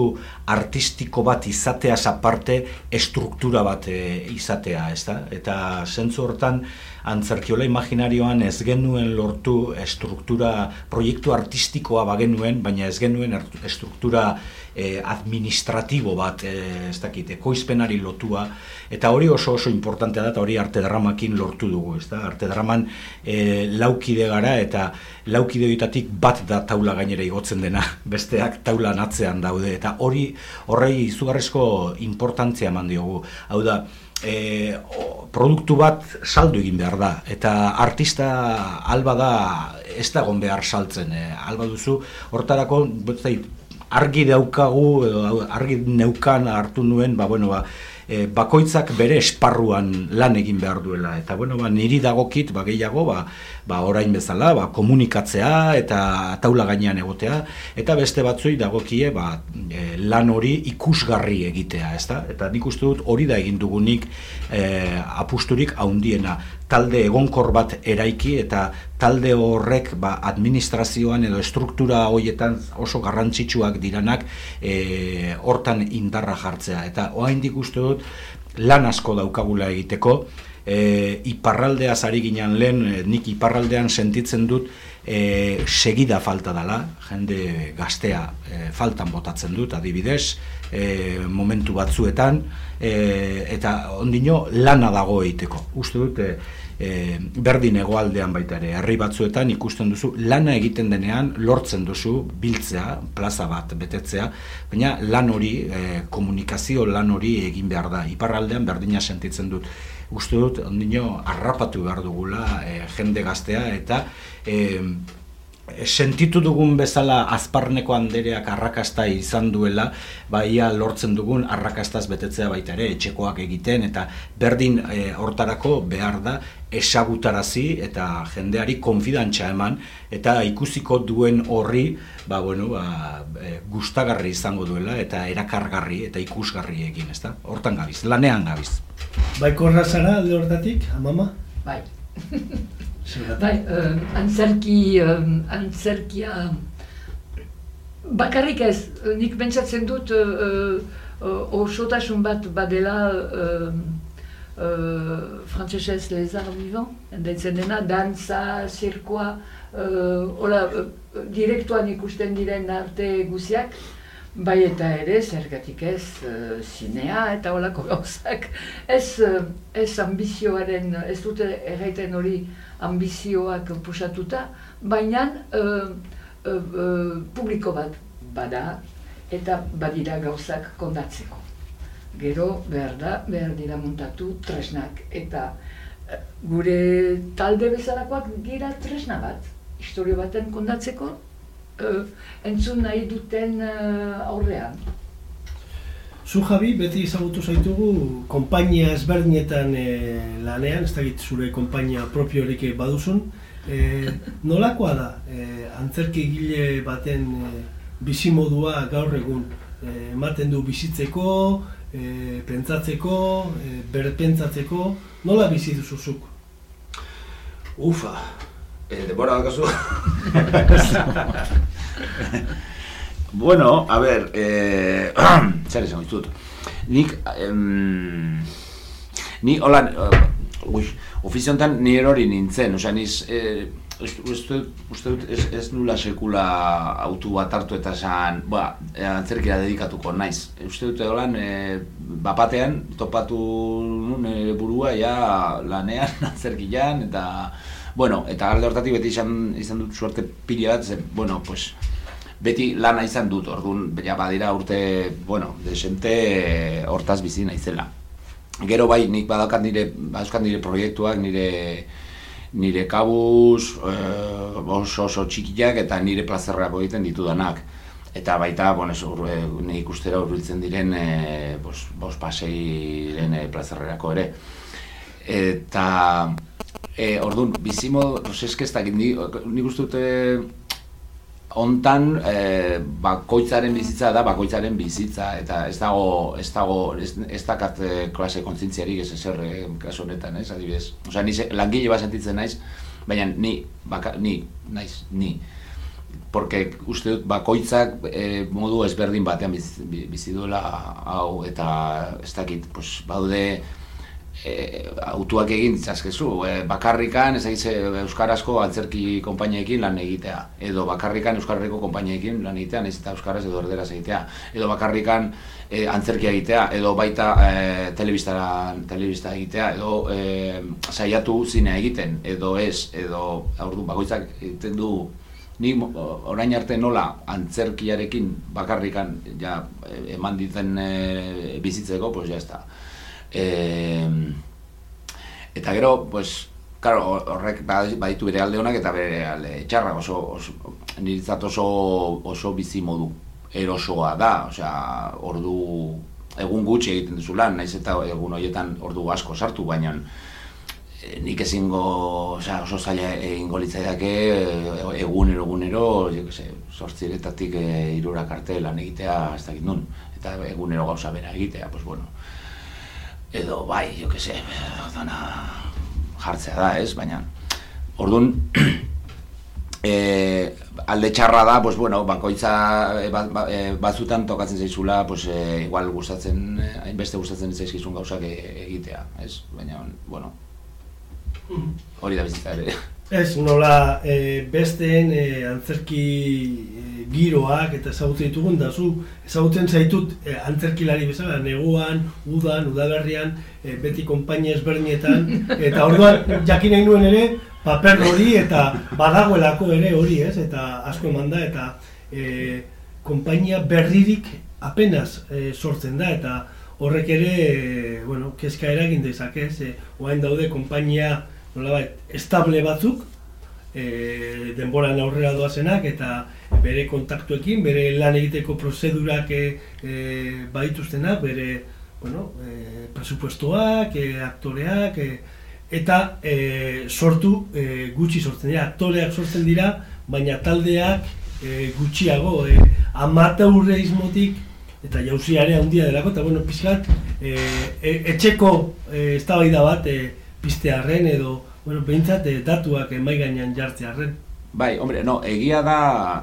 C: artistiko bat izatea aparte estruktura bat e, izatea, ezta? Eta zentzu hortan antzerkiola imaginarioan ez genuen lortu estruktura, proiektu artistikoa bagenuen, baina ez genuen estruktura e, administratibo bat, e, ez dakit, ekoizpenari lotua, eta hori oso oso importantea da, eta hori arte dramakin lortu dugu, ez da? Arte draman e, laukide gara, eta laukide horitatik bat da taula gainera igotzen dena, <laughs> besteak taula natzean daude, eta hori horrei izugarrezko importantzia eman diogu. Hau da, e, produktu bat saldu egin behar da eta artista alba da ez da behar saltzen e, alba duzu hortarako argi daukagu edo argi neukan hartu nuen ba, bueno, ba, e, bakoitzak bere esparruan lan egin behar duela. Eta bueno, ba, niri dagokit ba, gehiago ba, ba, orain bezala ba, komunikatzea eta taula gainean egotea eta beste batzui dagokie ba, e, lan hori ikusgarri egitea ezta? eta nik uste dut hori da egin dugunik e, apusturik haundiena talde egonkor bat eraiki eta talde horrek ba, administrazioan edo struktura hoietan oso garrantzitsuak diranak e, hortan indarra jartzea. Eta oraindik uste dut lan asko daukagula egiteko, e, iparraldea zari ginen lehen, e, nik iparraldean sentitzen dut e, segida falta dela, jende gaztea e, faltan botatzen dut, adibidez, e, momentu batzuetan, e, eta ondino lana dago egiteko. Uste dut, e, e, berdin egoaldean baita ere, herri batzuetan ikusten duzu, lana egiten denean lortzen duzu biltzea, plaza bat betetzea, baina lan hori, e, komunikazio lan hori egin behar da. Iparraldean berdina sentitzen dut. Uste dut, ondino, harrapatu behar dugula e, jende gaztea, eta e, sentitu dugun bezala azparneko andereak arrakasta izan duela, baia lortzen dugun arrakastaz betetzea baita ere, etxekoak egiten, eta berdin e, hortarako behar da esagutarazi eta jendeari konfidantza eman, eta ikusiko duen horri, ba, bueno, ba, e, gustagarri izango duela, eta erakargarri eta ikusgarri egin, ezta? Hortan gabiz, lanean gabiz.
B: Bai, korra zara, alde hortatik, amama?
F: Bai. <laughs> Bai, uh, antzerki, uh, antzerkia, bakarrik ez, nik pentsatzen dut uh, uh, osotasun bat badela uh, uh, frantzesez les arts vivants, deitzen dena, dantza, zirkoa, hola, uh, direktuan ikusten diren arte guziak, Bai eta ere, zergatik ez, uh, zinea eta holako gauzak, ez, uh, ez ambizioaren, ez dute erraiten hori ambizioak pusatuta, baina uh, uh, publiko bat bada eta badira gauzak kondatzeko. Gero behar da, behar dira muntatu tresnak eta gure talde bezalakoak gira tresna bat, historio baten kondatzeko, entzun nahi duten aurrean.
B: Zu Javi, beti izagutu zaitugu, konpainia ezberdinetan e, lanean, ez dakit zure konpainia propiorik baduzun. E, nolakoa da, e, antzerki gile baten e, bizimodua gaur egun? Ematen du bizitzeko, e, pentsatzeko, e, berpentsatzeko, nola bizi duzuzuk?
D: Ufa, e, debora dakazu. <laughs> <laughs> Bueno, a ver, eh, <clears throat> zer esan ditut. Nik, em, ni, hola, uh, ui, ofiziontan ni erori nintzen, osea, niz, eh, uste, uste dut ez, ez nula sekula autu bat hartu eta esan, ba, antzerkira dedikatuko naiz. Uste dut holan, e, bapatean, topatu nun e, burua, ja, lanean, <laughs> antzerkian, eta, bueno, eta alde hortatik beti izan, izan dut suerte pila bat, zen, bueno, pues, beti lana izan dut, orduan, ja badira urte, bueno, desente hortaz bizi naizela. Gero bai, nik badakan nire, baduzkan nire proiektuak, nire nire kabuz, e, oso oso txikiak eta nire plazerrako egiten ditudanak. Eta baita, bueno, eso, ur, e, ikustera urbiltzen diren e, bos, bos pasei diren e, plazerrerako ere. Eta, e, orduan, bizimo, no sé, eske ez dakit, nik uste dute, hontan e, bakoitzaren bizitza da bakoitzaren bizitza eta ez dago ez dago ez, ez dakat eh, klase kontzientziarik ez ezer eh, kasu honetan, ez adibidez. Osea, ni langile bat sentitzen naiz, baina ni baka, ni naiz ni porque uste dut bakoitzak e, modu ezberdin batean bizi, bizi duela hau eta ez dakit, pues baude e, autuak egin ditzazkezu, e, bakarrikan ez egize euskarazko antzerki konpainiekin lan egitea, edo bakarrikan euskarriko konpainiekin lan egitea, ez eta euskaraz edo erderaz egitea, edo bakarrikan e, antzerkia egitea, edo baita e, telebista egitea, edo e, saiatu zinea egiten, edo ez, edo aurdu bakoitzak egiten du ni orain arte nola antzerkiarekin bakarrikan ja eman ditzen e, bizitzeko, pues ya está. E, eta gero, pues, claro, horrek baditu bere alde honak eta bere alde txarra, oso, oso, niritzat oso, oso bizi modu erosoa da, osea, ordu egun gutxi egiten duzu lan, naiz eta egun horietan ordu asko sartu, baina e, nik ezingo, osea, oso zaila egingo litzaiake egunero egunero, jo que se, sortziretatik e, irurak arte lan egitea ez dakit nun, eta egunero gauza bera egitea, pues bueno, edo bai, jo que se, dana jartzea da, ez, baina orduan e, <clears throat> alde txarra da, pues bueno, bakoitza e, ba, ba, e, batzutan tokatzen zaizula, pues e, igual gustatzen, hainbeste gustatzen zaizkizun gauzak egitea, ez, baina, bueno, hori da bizitza ere.
B: Ez, nola e, besteen e, antzerki e, giroak eta ezagutzen ditugun, da zu ezagutzen zaitut e, antzerkilari bezala, neguan, udan, udaberrian, e, beti konpainia ezberdinetan, <laughs> eta orduan jakin nahi nuen ere, paper hori eta badagoelako ere hori, ez, eta asko eman da, eta e, konpainia berririk apenas e, sortzen da, eta horrek ere, e, bueno, kezka eragin dezak, ez, e, oain daude konpainia nolabait, estable batzuk, e, denboran aurrera doazenak, eta bere kontaktuekin, bere lan egiteko prozedurak e, badituztenak, bere bueno, e, presupuestoak, e, aktoreak, e, eta e, sortu e, gutxi sortzen dira, aktoreak sortzen dira, baina taldeak e, gutxiago, e, amateurreismotik, eta jauziare handia delako, eta bueno, pizkat, e, e, etxeko e, eztabaida bat, e, piztearren edo, bueno, behintzat eh, datuak emai gainean jartzearren.
D: Bai, hombre, no, egia da,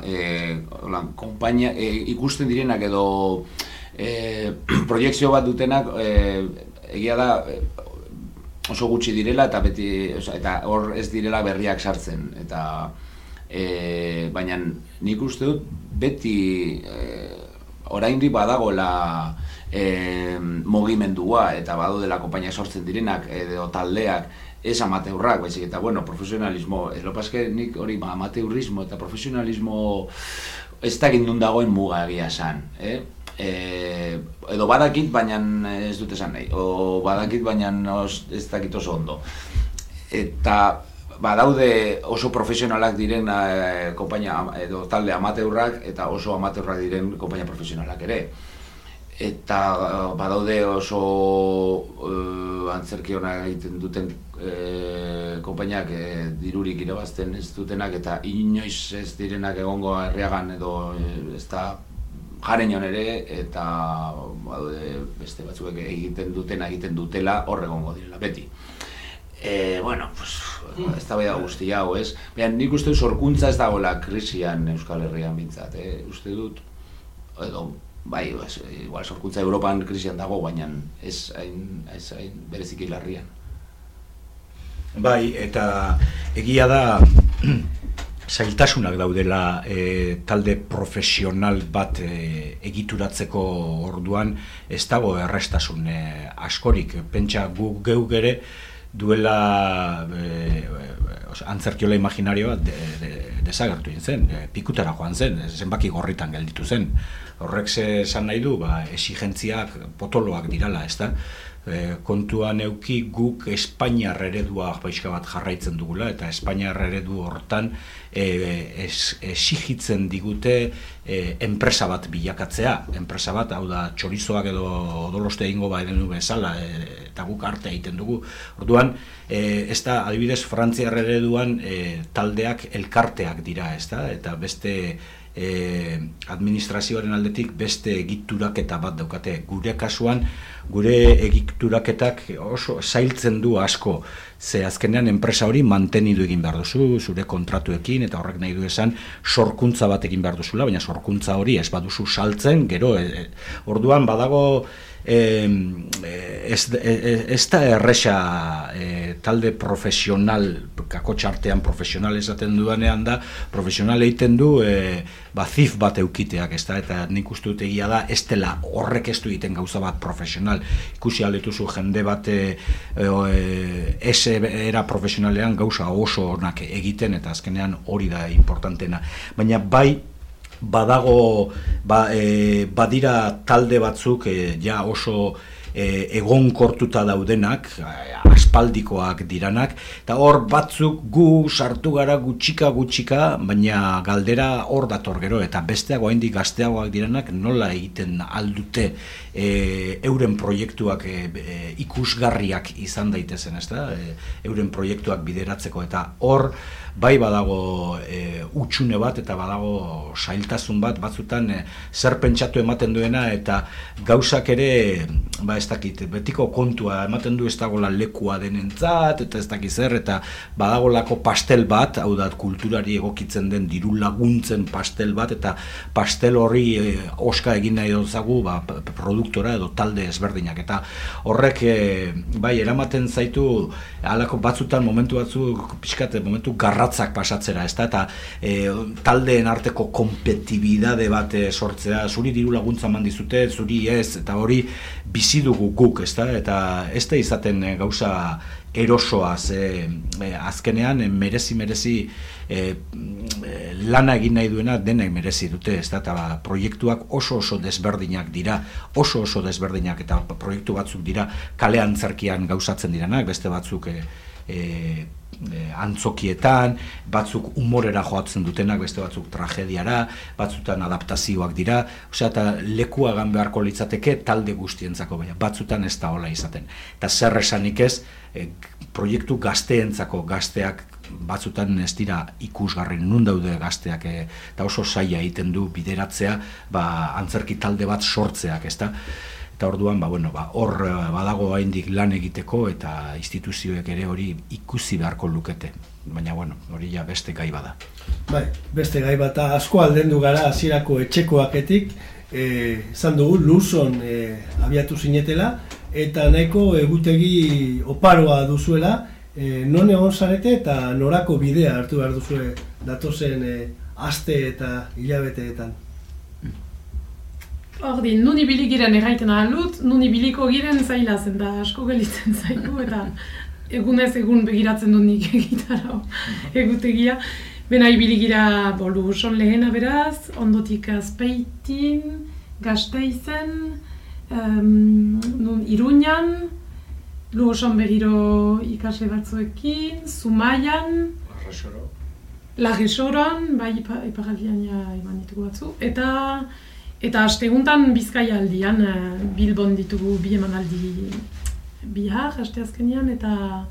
D: e, hola, kompainia, e, ikusten direnak edo <clears throat> e, proiektzio bat dutenak, e, egia da, oso gutxi direla eta beti oza, eta hor ez direla berriak sartzen eta e, baina nik uste dut beti e, oraindik badagola e, mogimendua eta badu dela konpainia sortzen direnak edo taldeak ez amateurrak, baizik eta bueno, profesionalismo, ez lopaske nik hori ba, amateurrismo eta profesionalismo ez da gindun dagoen muga egia esan, eh? E, edo badakit baina ez dut esan nahi, o badakit baina ez dakit oso ondo. Eta badaude oso profesionalak diren e, konpainia edo talde amateurrak eta oso amateurrak diren konpainia profesionalak ere eta uh, badaude oso uh, antzerki egiten duten uh, konpainiak uh, dirurik irabazten ez dutenak eta inoiz ez direnak egongo herriagan edo ez da jaren ere eta badaude beste batzuk egiten dutena egiten dutela hor egongo direla beti. E, bueno, pues, ez da bai guzti hau, ez? Behan, nik uste dut sorkuntza ez dagoela krisian Euskal Herrian bintzat, eh? Uste dut, edo, bai, ez, igual sorkuntza Europan krisian dago, baina ez hain, ez hain bereziki larrian.
C: Bai, eta egia da <clears throat> zailtasunak daudela e, talde profesional bat e, egituratzeko orduan ez dago errestasun e, askorik. Pentsa gu geu gere duela e, antzerkiola imaginarioa de, de, desagertu zen, e, pikutara joan zen, zenbaki gorritan gelditu zen horrek esan nahi du, ba, esigentziak potoloak dirala, ez da? E, kontuan euki guk Espainiar eredua paiska bat jarraitzen dugula, eta Espainiar eredu hortan e, esigitzen digute e, enpresa bat bilakatzea. Enpresa bat, hau da, txorizoak edo doloste egingo ba edenu bezala, e, eta guk arte egiten dugu. Orduan, e, ez da, adibidez, Frantziar ereduan e, taldeak elkarteak dira, ez da? Eta beste e, administrazioaren aldetik beste egituraketa bat daukate. Gure kasuan, gure egituraketak oso zailtzen du asko, ze azkenean enpresa hori mantenidu egin behar duzu, zure kontratuekin, eta horrek nahi du esan sorkuntza bat egin behar duzula, baina sorkuntza hori ez baduzu saltzen, gero, e, orduan badago ez, ez da erresa e, talde profesional, kako txartean profesional esaten duanean da, profesional egiten du e, ba, zif bat eukiteak, ez da, eta nik uste dut egia da, ez dela horrek ez du egiten gauza bat profesional, ikusi aletuzu jende bat e, e, era profesionalean gauza oso onak egiten, eta azkenean hori da importantena, baina bai, badago ba, e, badira talde batzuk e, ja oso e, egonkortuta daudenak, aspaldikoak diranak, eta hor batzuk gu sartu gara gutxika gutxika, baina galdera hor dator gero, eta besteago haindik gazteagoak diranak nola egiten aldute e, euren proiektuak e, e, ikusgarriak izan daitezen, ez da? E, euren proiektuak bideratzeko, eta hor bai badago e, utxune bat eta badago sailtasun bat batzutan e, zer pentsatu ematen duena eta gauzak ere ba ez dakit betiko kontua ematen du ez dagoela lekua denentzat eta ez dakit zer eta badagolako pastel bat hau da kulturari egokitzen den diru laguntzen pastel bat eta pastel horri e, oska egin nahi dozagu ba, produktora edo talde ezberdinak. Eta horrek e, bai eramaten zaitu halako batzutan momentu batzu pixkate momentu garrat urratsak pasatzera, ezta? Eta e, taldeen arteko kompetibidade bat e, sortzea, zuri diru laguntza eman dizute, zuri ez eta hori bizi dugu guk, ezta? Eta ez da izaten e, gauza erosoa ze azkenean merezi merezi e, lana egin nahi duena denek merezi dute, ezta? Eta ba, proiektuak oso oso desberdinak dira, oso oso desberdinak eta proiektu batzuk dira kalean zerkian gauzatzen diranak, beste batzuk e, e, e, antzokietan, batzuk umorera joatzen dutenak, beste batzuk tragediara, batzutan adaptazioak dira, osea, eta lekua gan beharko litzateke talde guztientzako, baina batzutan ez da hola izaten. Eta zer esanik ez, e, proiektu gazteentzako gazteak batzutan ez dira ikusgarren nun daude gazteak e, eta oso saia egiten du bideratzea ba, antzerki talde bat sortzeak, ezta? Eta orduan ba, bueno, ba, hor eh, badago haindik lan egiteko eta instituzioek ere hori ikusi beharko lukete. Baina bueno, hori ja beste gai bada.
B: Bai, beste gai bata asko aldendu gara hasierako etxekoaketik. Eh, izan dugu luzon e, abiatu zinetela eta nahiko egutegi oparoa duzuela. E, non egon zarete eta norako bidea hartu behar duzue datozen e, aste eta hilabeteetan
E: Ordi, nun ibili giren erraiten ahalut, nun ibiliko giren zaila zen da asko gelitzen <laughs> zaigu eta egunez egun begiratzen dut nik <laughs> egitara egutegia. Bena ibili gira bolu son lehena beraz, ondotik azpeitin, gazteizen, um, nun iruñan, lu oson begiro ikasle batzuekin, Zumaian, Lagesoroan, bai iparaldian ja iman ditugu batzu, eta Eta asteguntan bizkaia aldian, uh, Bilbon ditugu bi emanaldi bihar, aste azkenian, eta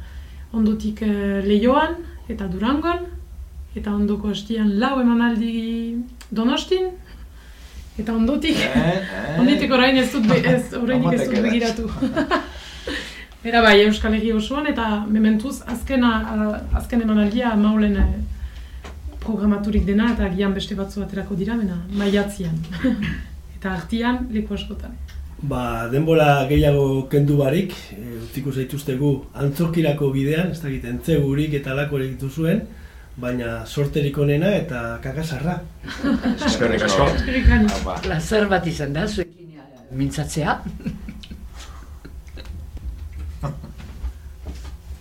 E: ondotik uh, Leioan eta Durangon, eta ondoko hastian lau emanaldi Donostin, eta ondotik, eh, eh. <laughs> ondotik orain ez dut, ez, <laughs> orain ez dut begiratu. <laughs> Era bai, Euskal Herri osoan, eta mementuz azkena, azken emanaldia maulen programaturik dena eta gian beste batzu aterako dira bena, maiatzian. <laughs> eta artian leku askotan.
B: Ba, denbora gehiago kendu barik, e, utziko zaituztegu antzokirako bidean, ez dakit, entzegurik eta lako egitu zuen, baina sorterik onena eta kakasarra.
C: Eskerrik asko.
F: Plazer bat izan da, zuekin mintzatzea.